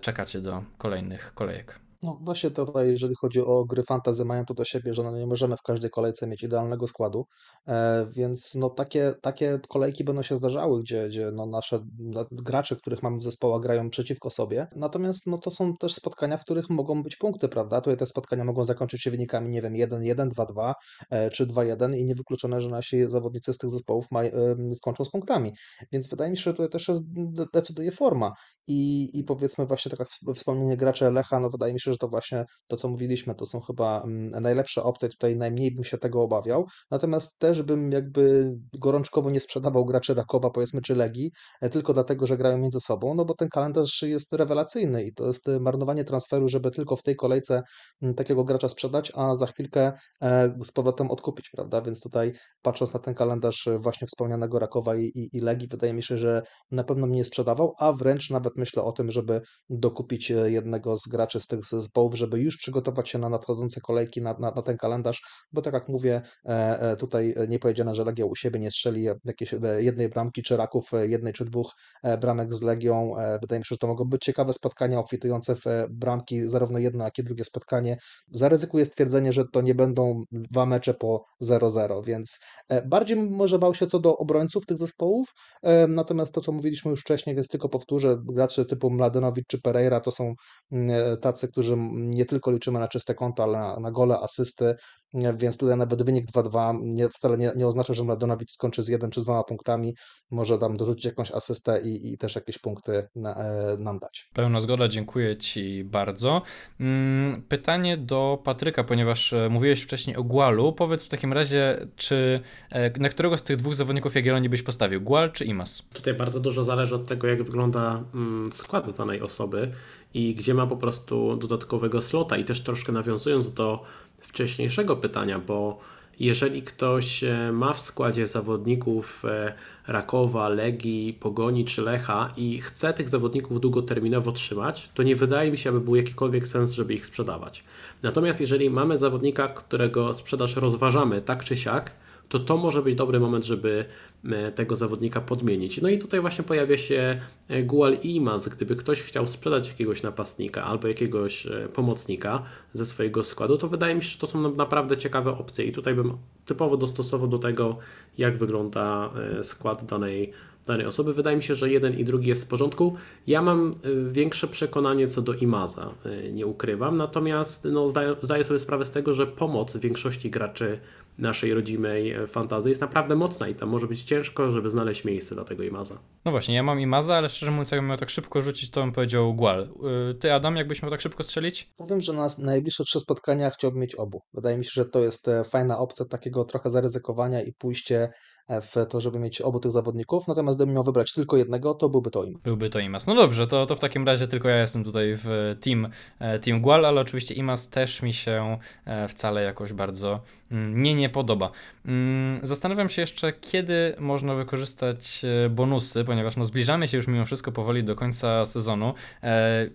czekacie do kolejnych kolejek? No właśnie tutaj, jeżeli chodzi o gry fantasy, mają to do siebie, że no nie możemy w każdej kolejce mieć idealnego składu, e, więc no takie, takie kolejki będą się zdarzały, gdzie, gdzie no nasze na- gracze, których mamy w zespołach grają przeciwko sobie, natomiast no to są też spotkania, w których mogą być punkty, prawda? Tutaj te spotkania mogą zakończyć się wynikami, nie wiem, 1-1, 2-2 e, czy 2-1 i niewykluczone, że nasi zawodnicy z tych zespołów e, skończą z punktami, więc wydaje mi się, że tutaj też jest, de- decyduje forma i, i powiedzmy właśnie tak jak wspomnienie gracze Lecha, no wydaje mi się, że to właśnie to, co mówiliśmy, to są chyba mm, najlepsze opcje, tutaj najmniej bym się tego obawiał, natomiast też bym jakby gorączkowo nie sprzedawał graczy Rakowa, powiedzmy, czy Legii, e, tylko dlatego, że grają między sobą, no bo ten kalendarz jest rewelacyjny i to jest marnowanie transferu, żeby tylko w tej kolejce mm, takiego gracza sprzedać, a za chwilkę e, z powrotem odkupić, prawda, więc tutaj patrząc na ten kalendarz e, właśnie wspomnianego Rakowa i, i, i Legii, wydaje mi się, że na pewno mnie nie sprzedawał, a wręcz nawet myślę o tym, żeby dokupić jednego z graczy z tych zespołów, żeby już przygotować się na nadchodzące kolejki, na, na, na ten kalendarz, bo tak jak mówię, e, e, tutaj nie powiedziane, że Legia u siebie nie strzeli jakiejś e, jednej bramki, czy Raków e, jednej czy dwóch e, bramek z Legią. E, Wydaje mi się, że to mogą być ciekawe spotkania, obfitujące w e, bramki, zarówno jedno, jak i drugie spotkanie. Zaryzykuję stwierdzenie, że to nie będą dwa mecze po 0-0, więc e, bardziej może bał się co do obrońców tych zespołów, e, natomiast to, co mówiliśmy już wcześniej, więc tylko powtórzę, gracze typu Mladenowicz czy Pereira to są mm, e, tacy, którzy m- nie tylko liczymy na czyste konta, ale na, na gole, asysty, e, więc tutaj nawet wynik 2-2 nie, wcale nie, nie oznacza, że Mladenowicz skończy z jednym czy z dwoma punktami, może tam dorzucić jakąś asystę i, i też jakieś punkty na, e, nam dać. Pełna zgoda, dziękuję Ci bardzo. Mm, Pytanie do Patryka, ponieważ e, mówiłeś wcześniej o Gualu. Powiedz w takim razie, czy e, na którego z tych dwóch zawodników Jagiellonii byś postawił? Gual czy Imas? Tutaj bardzo dużo zależy od tego, jak wygląda mm, skład danej osoby i gdzie ma po prostu dodatkowego slota. I też troszkę nawiązując do wcześniejszego pytania, bo jeżeli ktoś e, ma w składzie zawodników e, Rakowa, Legii, Pogoni czy Lecha i chce tych zawodników długoterminowo trzymać, to nie wydaje mi się, aby był jakikolwiek sens, żeby ich sprzedawać. Natomiast jeżeli mamy zawodnika, którego sprzedaż rozważamy tak czy siak, to to może być dobry moment, żeby e, tego zawodnika podmienić. No i tutaj właśnie pojawia się e, Gual Imaz. Gdyby ktoś chciał sprzedać jakiegoś napastnika albo jakiegoś e, pomocnika ze swojego składu, to wydaje mi się, że to są na- naprawdę ciekawe opcje i tutaj bym typowo dostosował do tego, jak wygląda skład danej, danej osoby. Wydaje mi się, że jeden i drugi jest w porządku. Ja mam większe przekonanie co do Imaza, nie ukrywam, natomiast no, zdaję, zdaję sobie sprawę z tego, że pomoc większości graczy naszej rodzimej e, fantazji jest naprawdę mocna i tam może być ciężko, żeby znaleźć miejsce dla tego Imaza. No właśnie, ja mam Imaza, ale szczerze mówiąc, jakbym miał tak szybko rzucić, to bym powiedział Gual. Y, Ty, Adam, jakbyś miał tak szybko strzelić? Powiem, że na nas- najbliższe trzy spotkania chciałbym mieć obu. Wydaje mi się, że to jest e, fajna opcja takiego trochę zaryzykowania i pójście w to, żeby mieć obu tych zawodników. Natomiast gdybym miał wybrać tylko jednego, to byłby to im. Byłby to Imas. No dobrze, to, to w takim razie tylko ja jestem tutaj w team, e, team Gual, ale oczywiście Imas też mi się e, wcale jakoś bardzo mm, mnie nie podoba. Mm, Zastanawiam się jeszcze, kiedy można wykorzystać e, bonusy, ponieważ no zbliżamy się już mimo wszystko powoli do końca sezonu.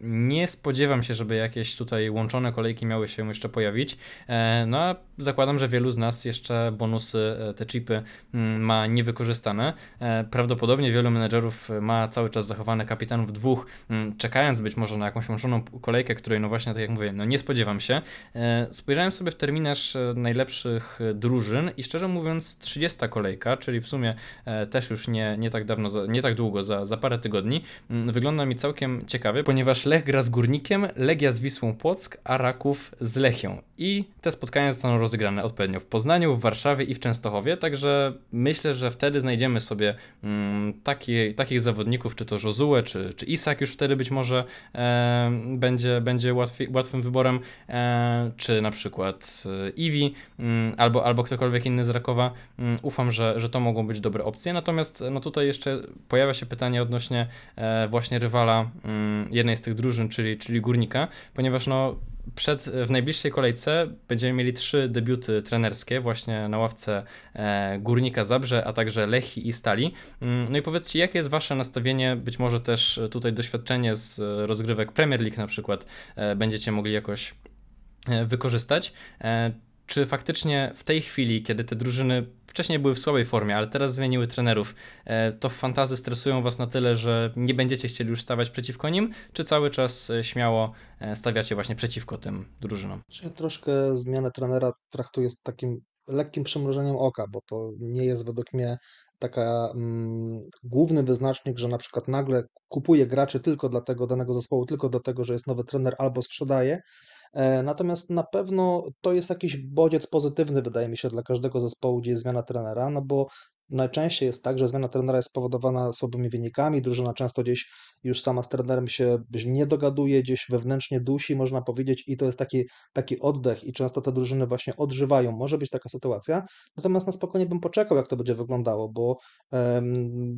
Nie spodziewam się, żeby jakieś tutaj łączone kolejki miały się jeszcze pojawić. No a zakładam, że wielu z nas jeszcze bonusy, e, te chipy mm, ma niewykorzystane. E, Prawdopodobnie wielu menedżerów ma cały czas zachowane kapitanów dwóch, mm, czekając być może na jakąś łączoną kolejkę, której no właśnie tak jak mówię, no nie spodziewam się. E, Spojrzałem sobie w terminarz najlepszych drużyn i szczerze mówiąc 30 kolejka, czyli w sumie też już nie, nie tak dawno, nie tak długo, za, za parę tygodni, mm, wygląda mi całkiem ciekawie, ponieważ Lech gra z Górnikiem, Legia z Wisłą Płock, a Raków z Lechią. I te spotkania zostaną rozegrane odpowiednio w Poznaniu, w Warszawie i w Częstochowie, także myślę, że wtedy znajdziemy sobie mm, taki, takich zawodników, czy to Josue, czy, czy Isak już wtedy być może e, będzie, będzie łatwiej, łatwym wyborem, e, czy na przykład e, Iwi, mm, albo, albo ktokolwiek inny z Rakowa. Mm, ufam, że, że to mogą być dobre opcje, natomiast no tutaj jeszcze pojawia się pytanie odnośnie e, właśnie rywala mm, jednej z tych drużyn, czyli, czyli Górnika, ponieważ no przed, w najbliższej kolejce będziemy mieli trzy debiuty trenerskie właśnie na ławce e, Górnika Zabrze, a także Lechi i Stali. Mm, No i powiedzcie, jakie jest wasze nastawienie, być może też tutaj doświadczenie z rozgrywek Premier League na przykład e, będziecie mogli jakoś e, wykorzystać. E, Czy faktycznie w tej chwili, kiedy te drużyny wcześniej były w słabej formie, ale teraz zmieniły trenerów, e, to fantazy stresują was na tyle, że nie będziecie chcieli już stawać przeciwko nim, czy cały czas e, śmiało e, stawiacie właśnie przeciwko tym drużynom? Ja troszkę zmianę trenera traktuję z takim lekkim przymrużeniem oka, bo to nie jest według mnie taka mm, główny wyznacznik, że na przykład nagle kupuje graczy tylko dla tego danego zespołu, tylko do tego, że jest nowy trener albo sprzedaje. E, Natomiast na pewno to jest jakiś bodziec pozytywny, wydaje mi się, dla każdego zespołu, gdzie jest zmiana trenera, no bo najczęściej jest tak, że zmiana trenera jest spowodowana słabymi wynikami, drużyna często gdzieś już sama z trenerem się nie dogaduje, gdzieś wewnętrznie dusi, można powiedzieć, i to jest taki, taki oddech i często te drużyny właśnie odżywają. Może być taka sytuacja, natomiast na spokojnie bym poczekał, jak to będzie wyglądało, bo em,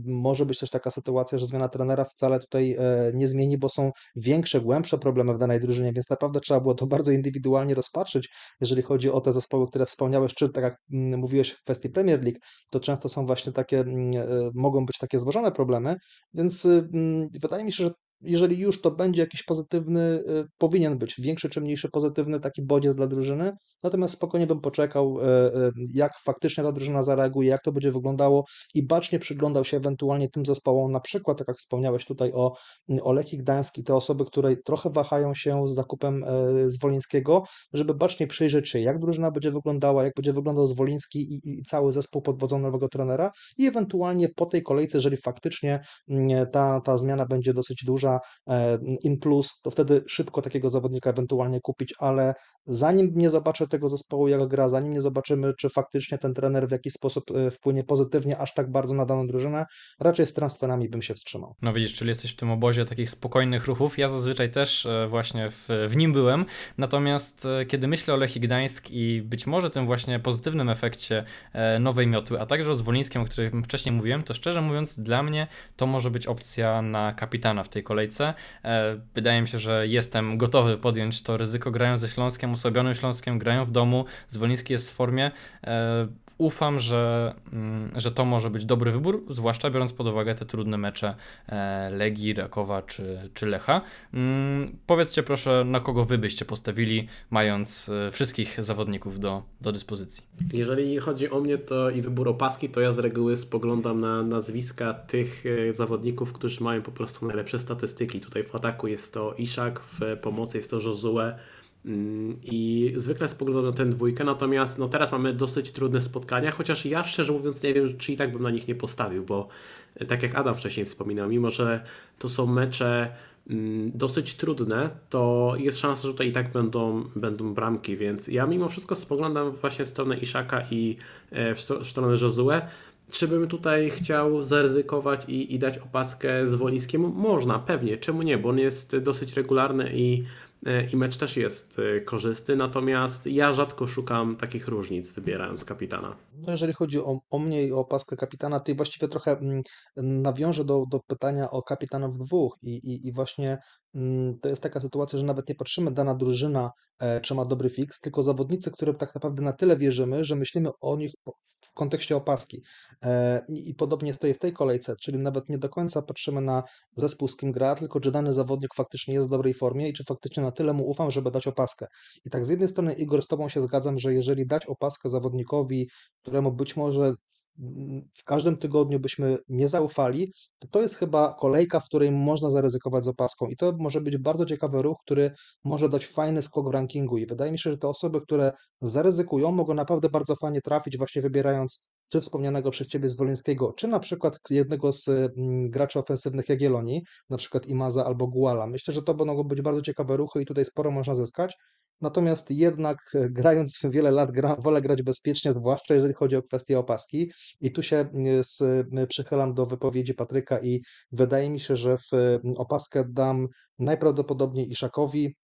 może być też taka sytuacja, że zmiana trenera wcale tutaj e, nie zmieni, bo są większe, głębsze problemy w danej drużynie, więc naprawdę trzeba było to bardzo indywidualnie rozpatrzyć, jeżeli chodzi o te zespoły, które wspomniałeś, czy tak jak mm, mówiłeś w kwestii Premier League, to często są właśnie takie, mm, e, mogą być takie złożone problemy, więc y, mm, wydaje mi się, że jeżeli już to będzie jakiś pozytywny, y, powinien być większy czy mniejszy pozytywny taki bodziec dla drużyny, natomiast spokojnie bym poczekał, y, y, jak faktycznie ta drużyna zareaguje, jak to będzie wyglądało i bacznie przyglądał się ewentualnie tym zespołom, na przykład, tak jak wspomniałeś tutaj o, o Lechii Gdańsk i te osoby, które trochę wahają się z zakupem e, Zwolińskiego, żeby bacznie przyjrzeć się, jak drużyna będzie wyglądała, jak będzie wyglądał Zwoliński i, i cały zespół pod wodzą nowego trenera i ewentualnie po tej kolejce, jeżeli faktycznie mm, ta, ta zmiana będzie dosyć duża, e, in plus, to wtedy szybko takiego zawodnika ewentualnie kupić, ale zanim nie zobaczę tego zespołu, jak gra, zanim nie zobaczymy, czy faktycznie ten trener w jakiś sposób e, wpłynie pozytywnie aż tak bardzo na daną drużynę, raczej z transferami bym się wstrzymał. No widzisz, czyli jesteś w tym obozie takich spokojnych ruchów. Ja zazwyczaj też e, właśnie w, w nim byłem. Natomiast kiedy myślę o Lechii Gdańsk i być może tym właśnie pozytywnym efekcie nowej miotły, a także o Zwolińskim, o którym wcześniej mówiłem, to szczerze mówiąc dla mnie to może być opcja na kapitana w tej kolejce. E, Wydaje mi się, że jestem gotowy podjąć to ryzyko. Grają ze Śląskiem, osłabionym Śląskiem, grają w domu. Zwoliński jest w formie. Ufam, że, mm, że to może być dobry wybór, zwłaszcza biorąc pod uwagę te trudne mecze e, Legii, Rakowa czy, czy Lecha. Mm, Powiedzcie proszę, na kogo wy byście postawili, mając e, wszystkich zawodników do, do dyspozycji. Jeżeli chodzi o mnie to i wybór opaski, to ja z reguły spoglądam na nazwiska tych e, zawodników, którzy mają po prostu najlepsze statystyki. Tutaj w ataku jest to Iszak, w pomocy jest to Josue, I zwykle spoglądam na tę dwójkę, natomiast no teraz mamy dosyć trudne spotkania, chociaż ja szczerze mówiąc nie wiem, czy i tak bym na nich nie postawił, bo e, tak jak Adam wcześniej wspominał, mimo że to są mecze mm, dosyć trudne, to jest szansa, że tutaj i tak będą, będą bramki, więc ja mimo wszystko spoglądam właśnie w stronę Iszaka i e, w stronę Josue. Czy bym tutaj chciał zaryzykować i, i dać opaskę z Wolińskim? Można, pewnie, czemu nie, bo on jest dosyć regularny i, i mecz też jest e, korzystny, natomiast ja rzadko szukam takich różnic wybierając kapitana. No jeżeli chodzi o, o mnie i o opaskę kapitana, to i właściwie trochę mm, nawiążę do, do pytania o kapitanów dwóch i, i, i właśnie to jest taka sytuacja, że nawet nie patrzymy dana drużyna, e, czy ma dobry fix, tylko zawodnicy, którym tak naprawdę na tyle wierzymy, że myślimy o nich w kontekście opaski. E, I, podobnie stoję w tej kolejce, czyli nawet nie do końca patrzymy na zespół, z kim gra, tylko czy dany zawodnik faktycznie jest w dobrej formie i czy faktycznie na tyle mu ufam, żeby dać opaskę. I tak z jednej strony, Igor, z Tobą się zgadzam, że jeżeli dać opaskę zawodnikowi, któremu być może mm, w każdym tygodniu byśmy nie zaufali, to to jest chyba kolejka, w której można zaryzykować z opaską. I to może być bardzo ciekawy ruch, który może dać fajny skok w rankingu. I wydaje mi się, że te osoby, które zaryzykują, mogą naprawdę bardzo fajnie trafić, właśnie wybierając czy wspomnianego przez Ciebie Zwolińskiego, czy na przykład jednego z mm, graczy ofensywnych Jagiellonii, na przykład Imaza albo Guala. Myślę, że to będą być bardzo ciekawe ruchy i tutaj sporo można zyskać. Natomiast jednak e, grając wiele lat, gra, wolę grać bezpiecznie, zwłaszcza jeżeli chodzi o kwestię opaski. I tu się e, z, e, przychylam do wypowiedzi Patryka i wydaje mi się, że w e, opaskę dam najprawdopodobniej Iszakowi.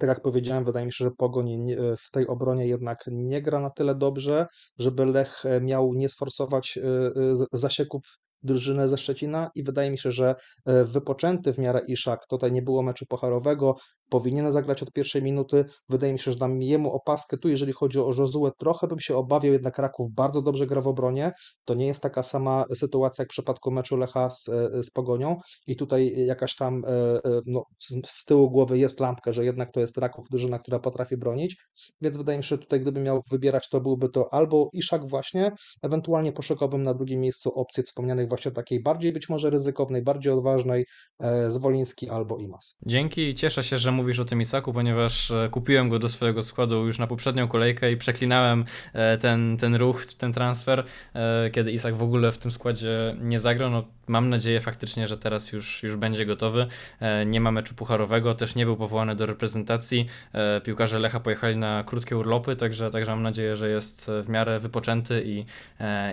Tak jak powiedziałem, wydaje mi się, że Pogoń nie- w tej obronie jednak nie gra na tyle dobrze, żeby Lech e, miał nie sforsować e, e, zasieków drużynę ze Szczecina i wydaje mi się, że e, wypoczęty w miarę Iszak, tutaj nie było meczu pocharowego, powinien zagrać od pierwszej minuty. Wydaje mi się, że dam jemu opaskę tu, jeżeli chodzi o Jozuę, trochę bym się obawiał, jednak Raków bardzo dobrze gra w obronie. To nie jest taka sama sytuacja jak w przypadku meczu Lecha z, z Pogonią i tutaj jakaś tam e, e, no, z, z tyłu głowy jest lampka, że jednak to jest Raków drużyna, która potrafi bronić, więc wydaje mi się, że tutaj gdybym miał wybierać, to byłby to albo Iszak właśnie, ewentualnie poszukałbym na drugim miejscu opcji wspomnianych właśnie takiej bardziej być może ryzykownej, bardziej odważnej, e, Zwoliński albo Imas. Dzięki, cieszę się, że mówisz o tym Isaku, ponieważ e, kupiłem go do swojego składu już na poprzednią kolejkę i przeklinałem e, ten, ten ruch, ten transfer, e, kiedy Isak w ogóle w tym składzie nie zagrał. No, mam nadzieję faktycznie, że teraz już, już będzie gotowy. Nie ma meczu pucharowego, też nie był powołany do reprezentacji. Piłkarze Lecha pojechali na krótkie urlopy, także, także mam nadzieję, że jest w miarę wypoczęty i,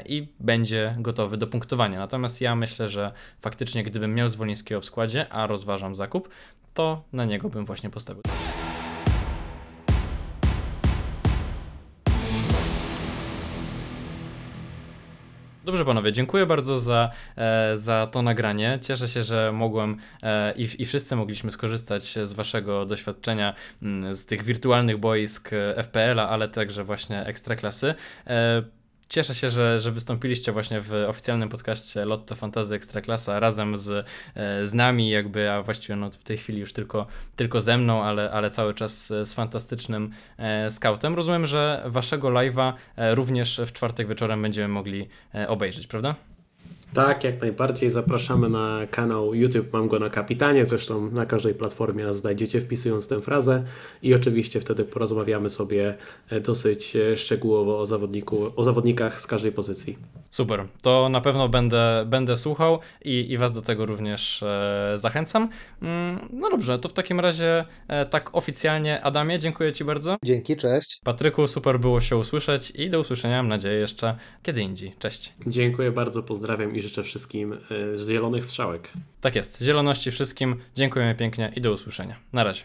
i będzie gotowy do punktowania. Natomiast ja myślę, że faktycznie gdybym miał Zwolińskiego w składzie, a rozważam zakup, to na niego bym właśnie postawił. Dobrze panowie, dziękuję bardzo za, e, za to nagranie. Cieszę się, że mogłem e, i, i wszyscy mogliśmy skorzystać z waszego doświadczenia mm, z tych wirtualnych boisk e, FPL-a, ale także właśnie Ekstraklasy. E, Cieszę się, że, że wystąpiliście właśnie w oficjalnym podcaście Lotto Fantazy Ekstraklasa razem z, e, z nami, jakby, a właściwie no, w tej chwili już tylko, tylko ze mną, ale, ale cały czas z fantastycznym e, scoutem. Rozumiem, że waszego live'a e, również w czwartek wieczorem będziemy mogli e, obejrzeć, prawda? Tak, jak najbardziej zapraszamy na kanał YouTube, mam go na kapitanie, zresztą na każdej platformie nas znajdziecie wpisując tę frazę i oczywiście wtedy porozmawiamy sobie e, dosyć e, szczegółowo o, zawodniku, o zawodnikach z każdej pozycji. Super, to na pewno będę, będę słuchał i, i Was do tego również e, zachęcam. Mm, no dobrze, to w takim razie e, tak oficjalnie Adamie, dziękuję Ci bardzo. Dzięki, cześć. Patryku, super było się usłyszeć i do usłyszenia, mam nadzieję, jeszcze kiedy indziej. Cześć. Dziękuję bardzo, pozdrawiam i życzę wszystkim e, zielonych strzałek. Tak jest, zieloności wszystkim, dziękujemy pięknie i do usłyszenia. Na razie.